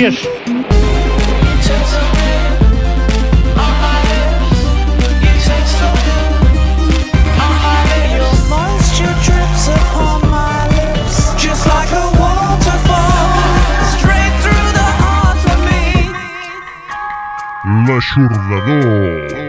чешешь? La Churlador.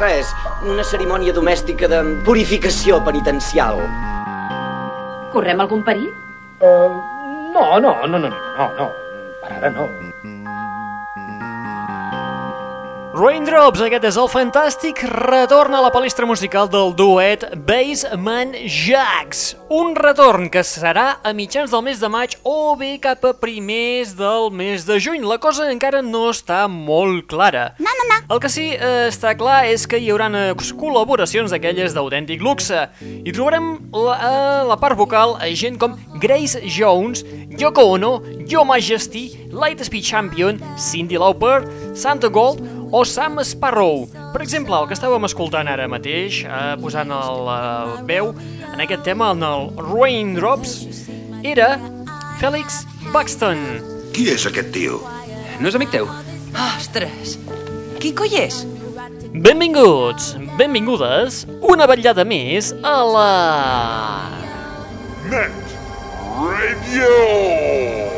Res. Una cerimònia domèstica de purificació penitencial. Correm algun perill? Uh, no, no, no, no, no, no, no. Per ara no. Raindrops, aquest és el fantàstic retorn a la palestra musical del duet Baseman Jacks. Un retorn que serà a mitjans del mes de maig o bé cap a primers del mes de juny. La cosa encara no està molt clara. No, no, no. El que sí eh, està clar és que hi haurà col·laboracions d'aquelles d'autèntic luxe. Hi trobarem la, a la part vocal a gent com Grace Jones, Yoko Ono, Yo Majesty, Lightspeed Champion, Cindy Lauper, Santa Gold o Sam Sparrow. Per exemple, el que estàvem escoltant ara mateix, eh, posant el eh, veu en aquest tema, en el Raindrops, era Felix Buxton. Qui és aquest tio? No és amic teu? Ostres! Qui coi és? Benvinguts, benvingudes, una vetllada més a la... Net Radio.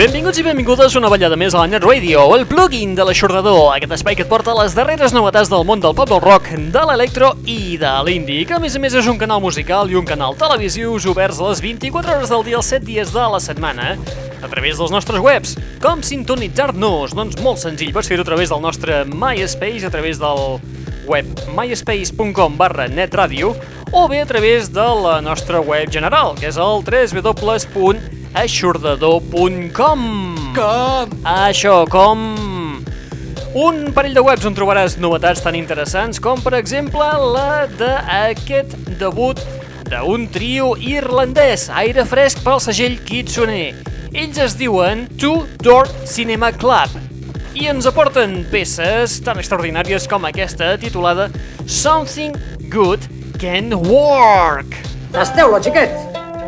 Benvinguts i benvingudes una ballada més a la Net Radio, el plugin de l'aixordador, aquest espai que et porta les darreres novetats del món del pop del rock, de l'electro i de l'indie, que a més a més és un canal musical i un canal televisiu oberts les 24 hores del dia, els 7 dies de la setmana, a través dels nostres webs. Com sintonitzar-nos? Doncs molt senzill, pots fer-ho a través del nostre MySpace, a través del web myspace.com barra netradio o bé a través de la nostra web general, que és el www.aixordador.com Com? Això, com... Un parell de webs on trobaràs novetats tan interessants com, per exemple, la d'aquest debut d'un trio irlandès, aire fresc pel segell Kitsune. Ells es diuen Two Door Cinema Club i ens aporten peces tan extraordinàries com aquesta titulada Something Good Can Work. Tasteu-lo, xiquet!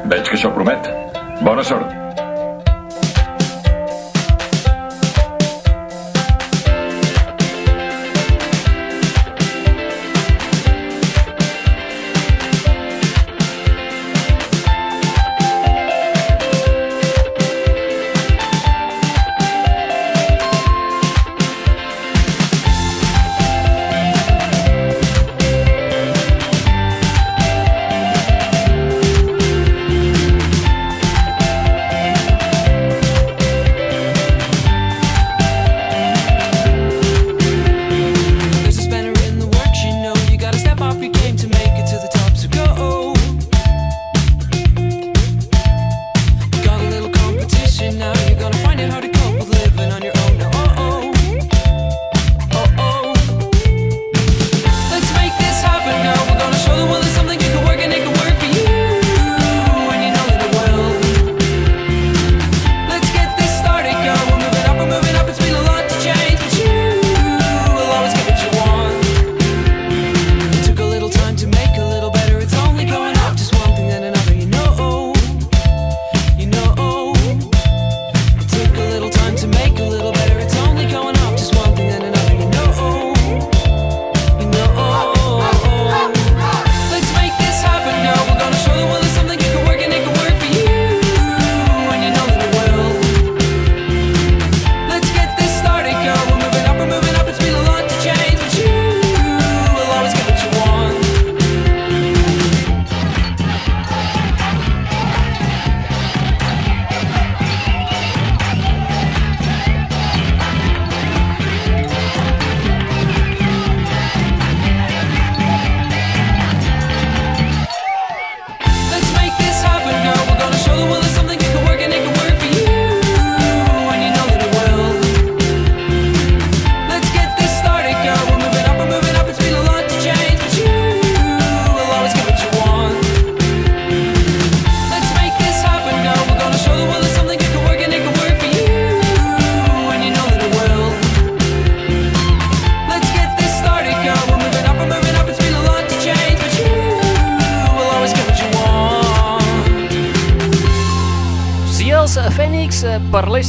Veig que això promet. Bona sort.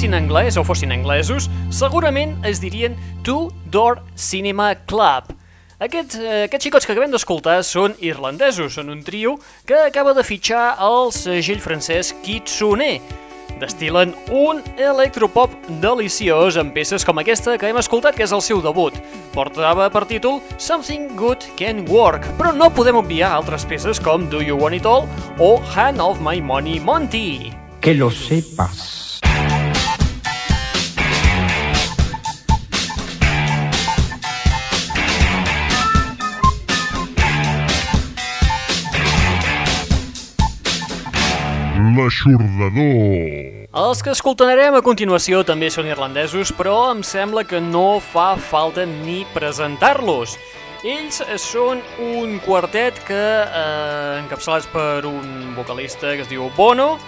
Parlessin anglès o fossin anglesos, segurament es dirien Two Door Cinema Club. Aquests, eh, aquests xicots que acabem d'escoltar són irlandesos, són un trio que acaba de fitxar el segell francès Kitsune. Destilen un electropop deliciós amb peces com aquesta que hem escoltat, que és el seu debut. Portava per títol Something Good Can Work, però no podem obviar altres peces com Do You Want It All o Hand of My Money Monty. Que lo sepas. L'aixordador. Els que escoltarem a continuació també són irlandesos, però em sembla que no fa falta ni presentar-los. Ells són un quartet que, eh, encapçalats per un vocalista que es diu Bono,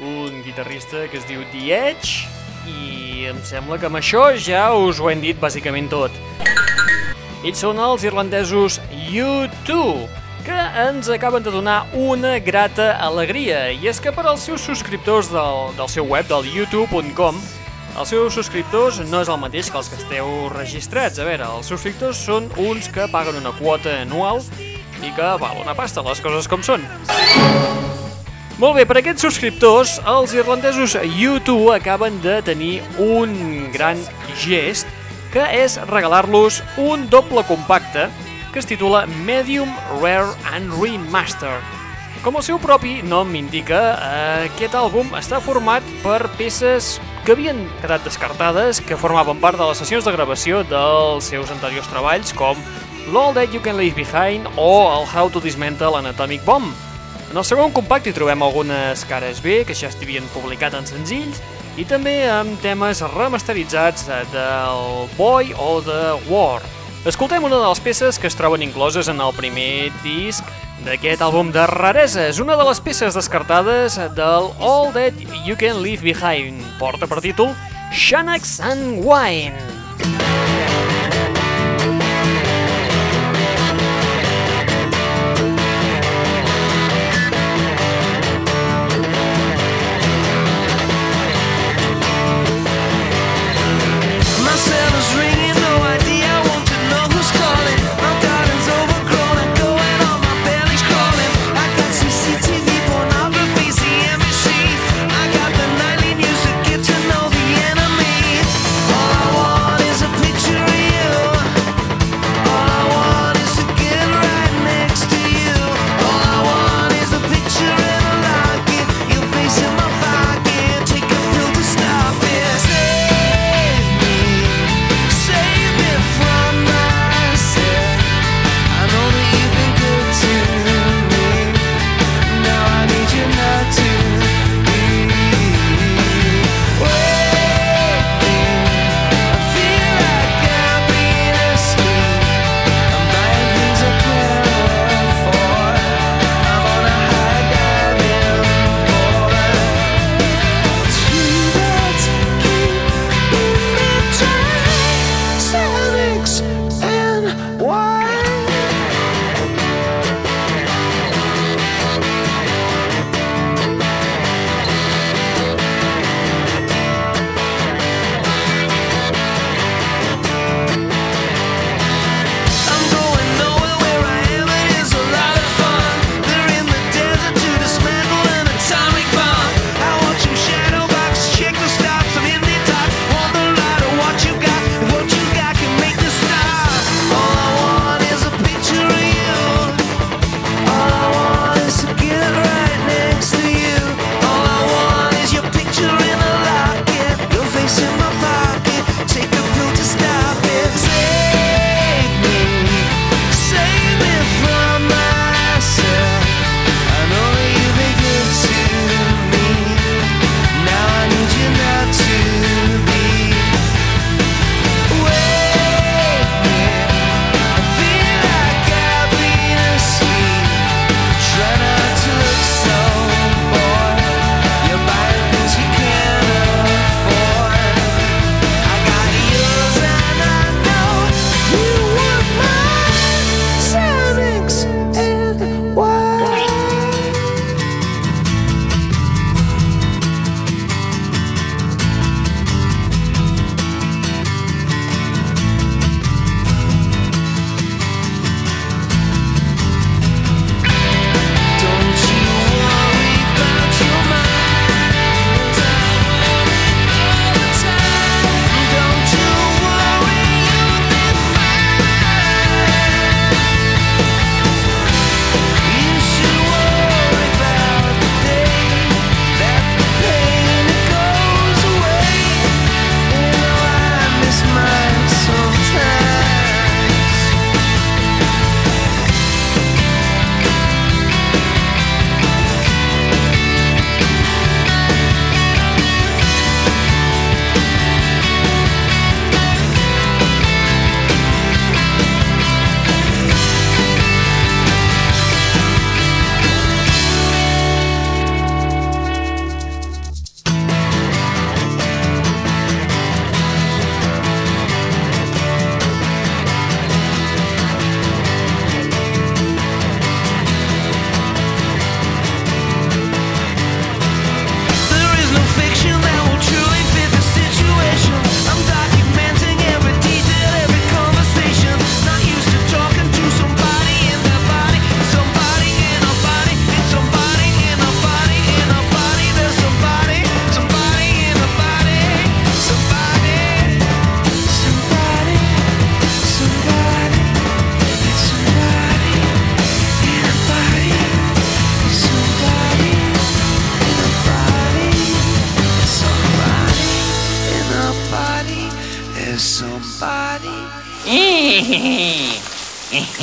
un guitarrista que es diu The Edge, i em sembla que amb això ja us ho hem dit bàsicament tot. Ells són els irlandesos U2, que ens acaben de donar una grata alegria, i és que per als seus subscriptors del, del seu web, del youtube.com, els seus subscriptors no és el mateix que els que esteu registrats. A veure, els subscriptors són uns que paguen una quota anual i que val una pasta, les coses com són. Molt bé, per aquests subscriptors, els irlandesos U2 acaben de tenir un gran gest, que és regalar-los un doble compacte que es titula Medium Rare and Remaster. Com el seu propi nom indica, aquest àlbum està format per peces que havien quedat descartades, que formaven part de les sessions de gravació dels seus anteriors treballs, com l'All That You Can Leave Behind o el How to Dismantle an Atomic Bomb. En el segon compacte hi trobem algunes cares B que ja estivien publicat en senzills i també amb temes remasteritzats del Boy o de War. Escoltem una de les peces que es troben incloses en el primer disc d'aquest àlbum de rareses, una de les peces descartades del All That You Can Leave Behind. Porta per títol Xanax and Wine.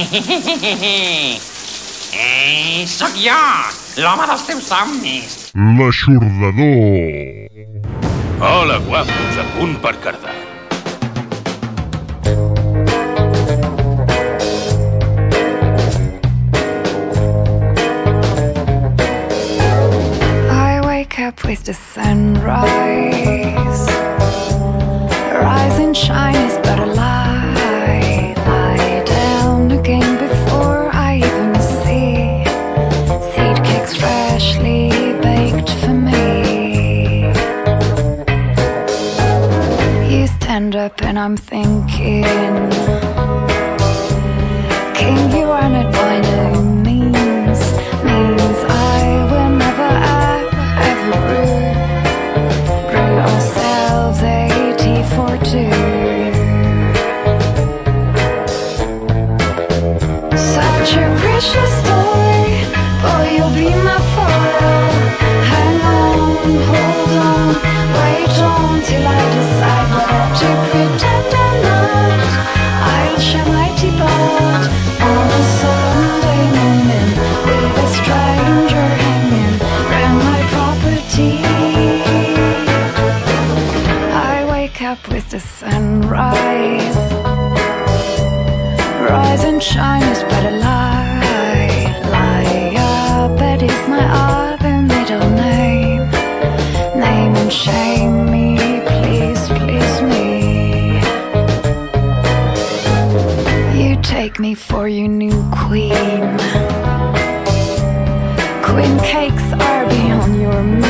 Eh, sóc jo, l'home dels teus somnis. L'aixordador. Hola, guapos, a punt per cardar. I wake up with the sunrise. Rise and shine Up and I'm thinking. King, you are by no the sunrise. Rise and shine is but a lie. Lie up, that is my other middle name. Name and shame me, please, please me. You take me for your new queen. Queen cakes are beyond your means.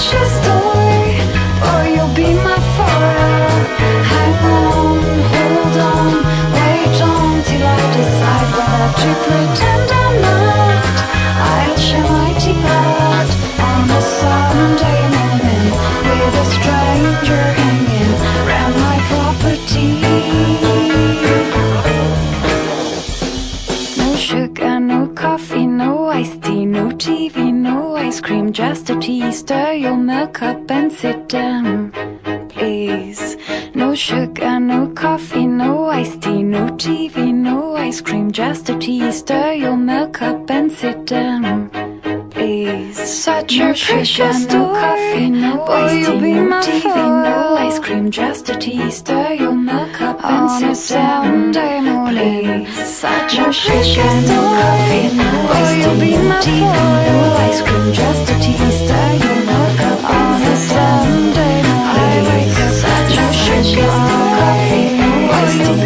Just a stranger hanging around my property. Oh No sugar no coffee no iced tea, no TV, no ice cream, just a tea. Sit down, please. No sugar, no coffee, no iced tea, no TV, no ice cream, just a tea. Stir your milk up and sit down, please. Such No a precious sugar, no coffee, no Boy, iced tea, no TV, foil. no ice cream, just a tea. Stir your milk up and On a sit down, Sunday morning. please. Such No a sugar, precious no coffee, no Boy, iced tea, no TV, no ice cream, just a tea. Stir your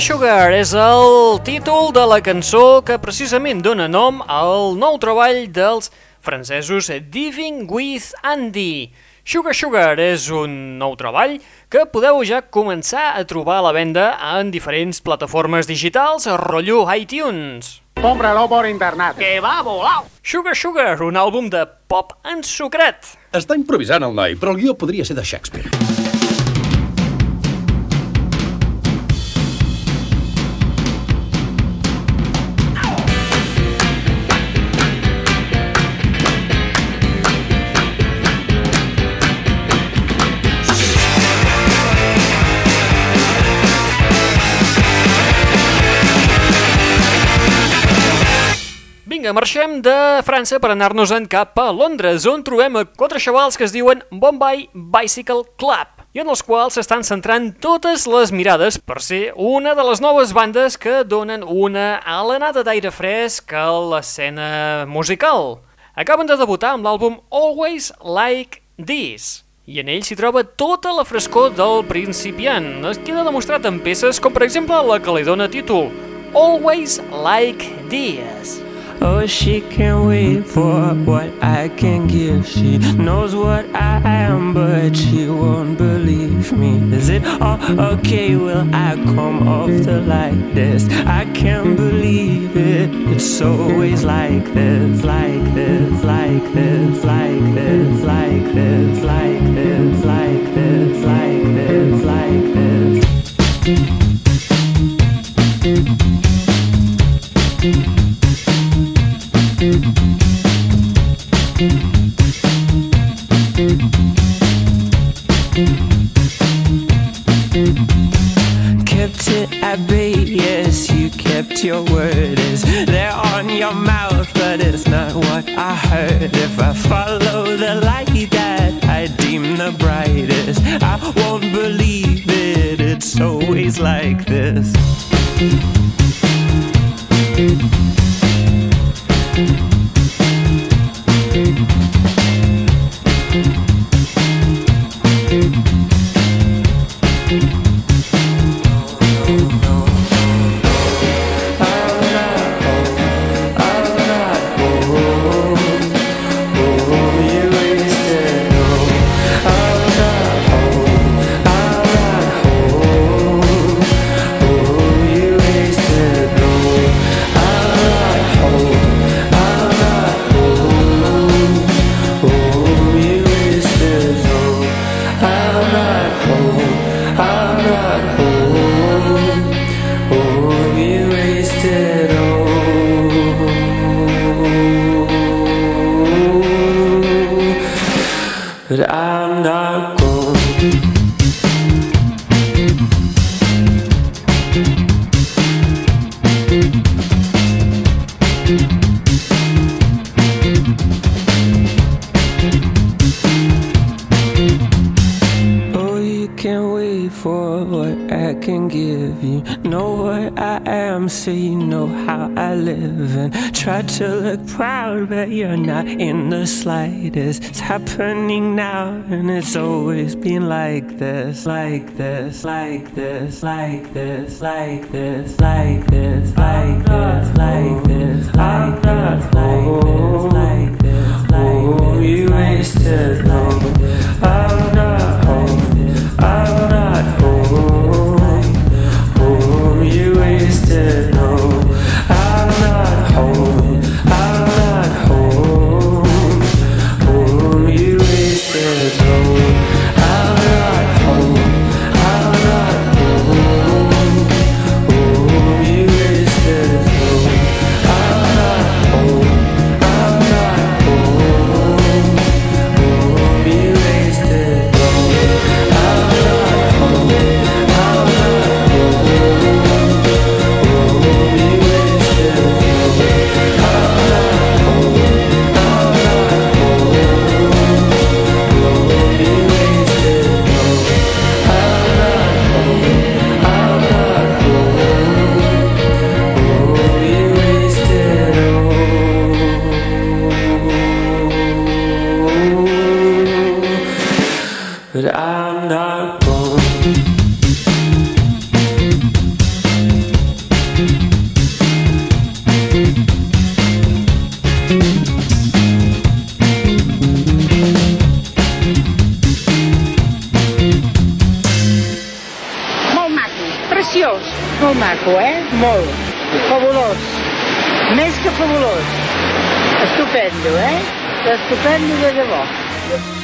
Sugar és el títol de la cançó que precisament dona nom al nou treball dels francesos Diving with Andy. Sugar Sugar és un nou treball que podeu ja començar a trobar a la venda en diferents plataformes digitals, rotllo iTunes. Cómpralo por internet. Que va volau! Sugar Sugar, un àlbum de pop ensucrat. Està improvisant el noi, però el guió podria ser de Shakespeare. Vinga, marxem de França per anar-nos-en cap a Londres, on trobem a quatre xavals que es diuen Bombay Bicycle Club i en els quals s'estan centrant totes les mirades per ser una de les noves bandes que donen una alenada d'aire fresc a l'escena musical. Acaben de debutar amb l'àlbum Always Like This i en ell s'hi troba tota la frescor del principiant. Es queda demostrat en peces com per exemple la que li dona títol Always Like This. Oh, she can't wait for what I can give. She knows what I am, but she won't believe me. Is it all okay? Will I come off the like this? I can't believe it. It's always like this, like this, like this, like this, like this, like this, like this, like this, like this. Kept If I follow the light that I deem the brightest, I won't believe it. It's always like this. The slightest. It's happening now, and it's always been like this, like this, like this, like this, like this, like this, like this, like this, like this, like this, like this, like this. You wasted long. I'm Molt. Fabulós. Més que fabulós. Estupendo, eh? Estupendo de debò.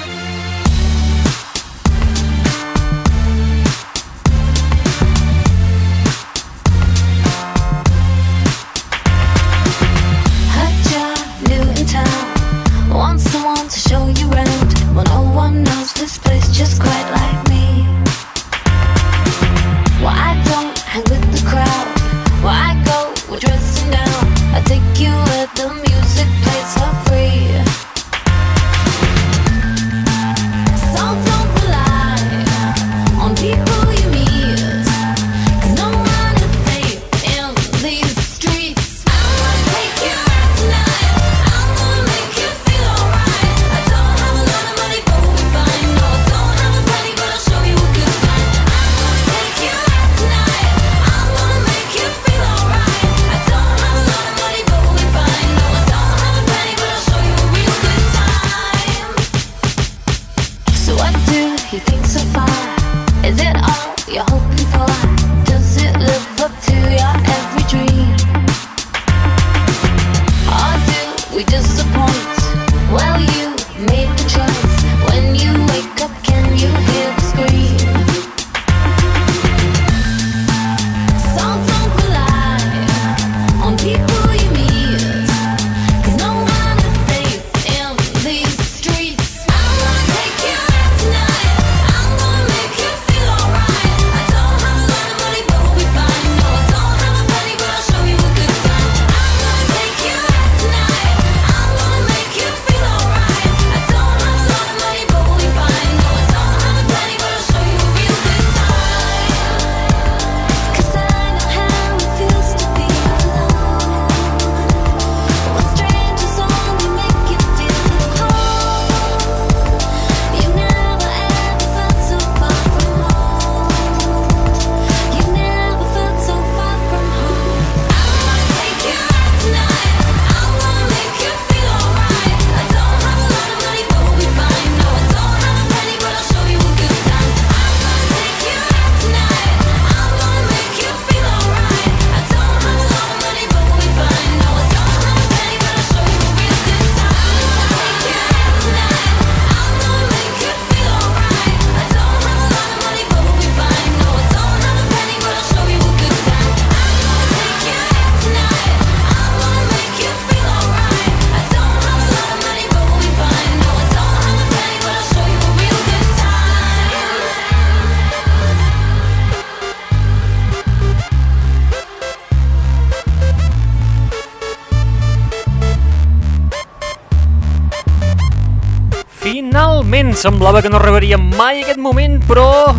Finalment semblava que no arribaríem mai aquest moment, però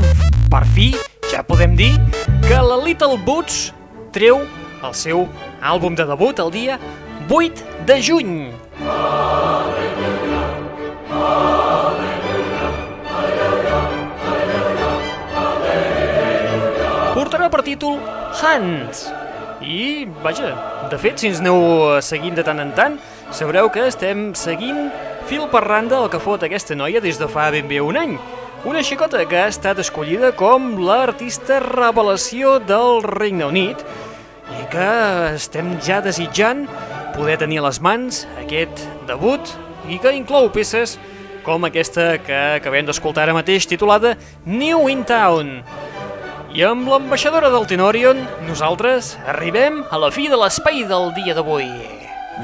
per fi ja podem dir que la Little Boots treu el seu àlbum de debut el dia 8 de juny. Portarà per títol Hans. I, vaja, de fet, si ens aneu seguint de tant en tant, sabreu que estem seguint fil per randa el que fot aquesta noia des de fa ben bé un any. Una xicota que ha estat escollida com l'artista revelació del Regne Unit i que estem ja desitjant poder tenir a les mans aquest debut i que inclou peces com aquesta que acabem d'escoltar ara mateix titulada New in Town. I amb l'ambaixadora del Tenorion, nosaltres arribem a la fi de l'espai del dia d'avui.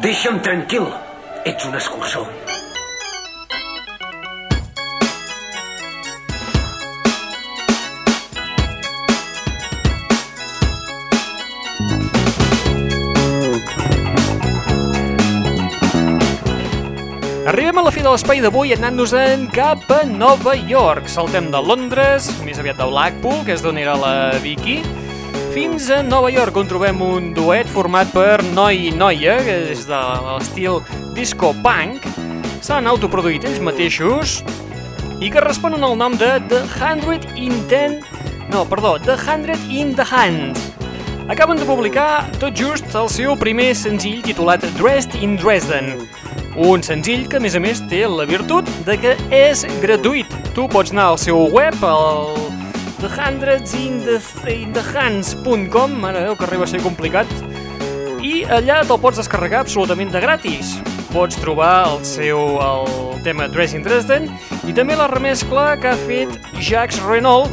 Deixa'm tranquil, ets un escurçó. Arribem a la fi de l'espai d'avui anant-nos-en cap a Nova York. Saltem de Londres, més aviat de Blackpool, que és d'on era la Vicky, fins a Nova York, on trobem un duet format per noi i noia, que és de l'estil disco punk, s'han autoproduït ells mateixos i que responen al nom de The Hundred in Ten... No, perdó, The Hundred in the Hands. Acaben de publicar tot just el seu primer senzill titulat Dressed in Dresden, un senzill que, a més a més, té la virtut de que és gratuït. Tu pots anar al seu web, al thehundredsinthehands.com, ara veu que arriba a ser complicat, i allà te'l pots descarregar absolutament de gratis. Pots trobar el seu el tema Dress in Dresden i també la remescla que ha fet Jacques Renault,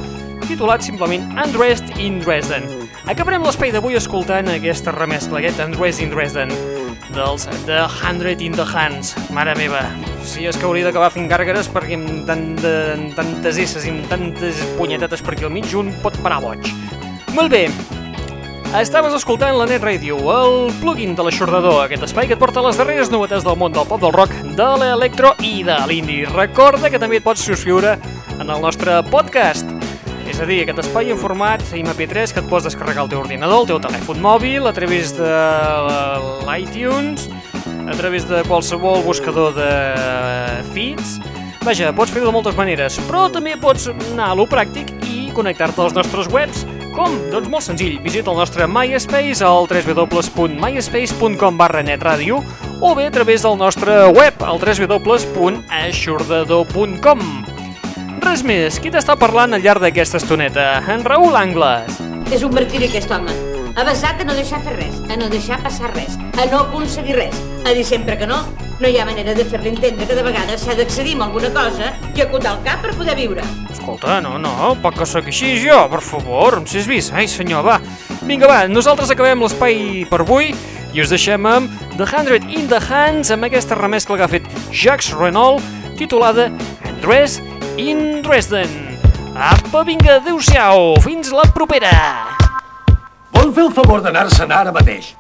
titulat simplement Undressed in Dresden. Acabarem l'espai d'avui escoltant aquesta remescla, aquest Undressed in Dresden, dels The Hundred in the Hands. Mare meva, si és que hauria d'acabar fent gàrgares perquè amb, tant de, amb tantes esses i amb tantes punyetetes per aquí al mig un pot parar boig. Molt bé, Estaves escoltant la Net Radio, el plugin de l'aixordador, aquest espai que et porta les darreres novetats del món del pop, del rock, de l'electro i de l'indie. Recorda que també et pots subscriure en el nostre podcast. A dir, aquest espai en format MP3 que et pots descarregar al teu ordinador, al teu telèfon mòbil, a través de l'iTunes, a través de qualsevol buscador de feeds. Vaja, pots fer-ho de moltes maneres, però també pots anar a lo pràctic i connectar-te als nostres webs. Com? Doncs molt senzill, visita el nostre MySpace al www.myspace.com barra netradio o bé a través del nostre web al www.aixordador.com Res més, qui t'està parlant al llarg d'aquesta estoneta? En Raül Angles. És un martiri aquest home. Avasat a no deixar fer res, a no deixar passar res, a no aconseguir res, a dir sempre que no. No hi ha manera de fer-li entendre que de vegades s'ha d'accedir a alguna cosa i acotar el cap per poder viure. Escolta, no, no, pot que sóc així jo, per favor, em s'és vist. Ai, senyor, va. Vinga, va, nosaltres acabem l'espai per avui i us deixem amb The Hundred in the Hands amb aquesta remescla que ha fet Jacques Renault titulada Dress in Dresden. Apa, vinga, adeu-siau, fins la propera! Vol fer el favor d'anar-se'n ara mateix?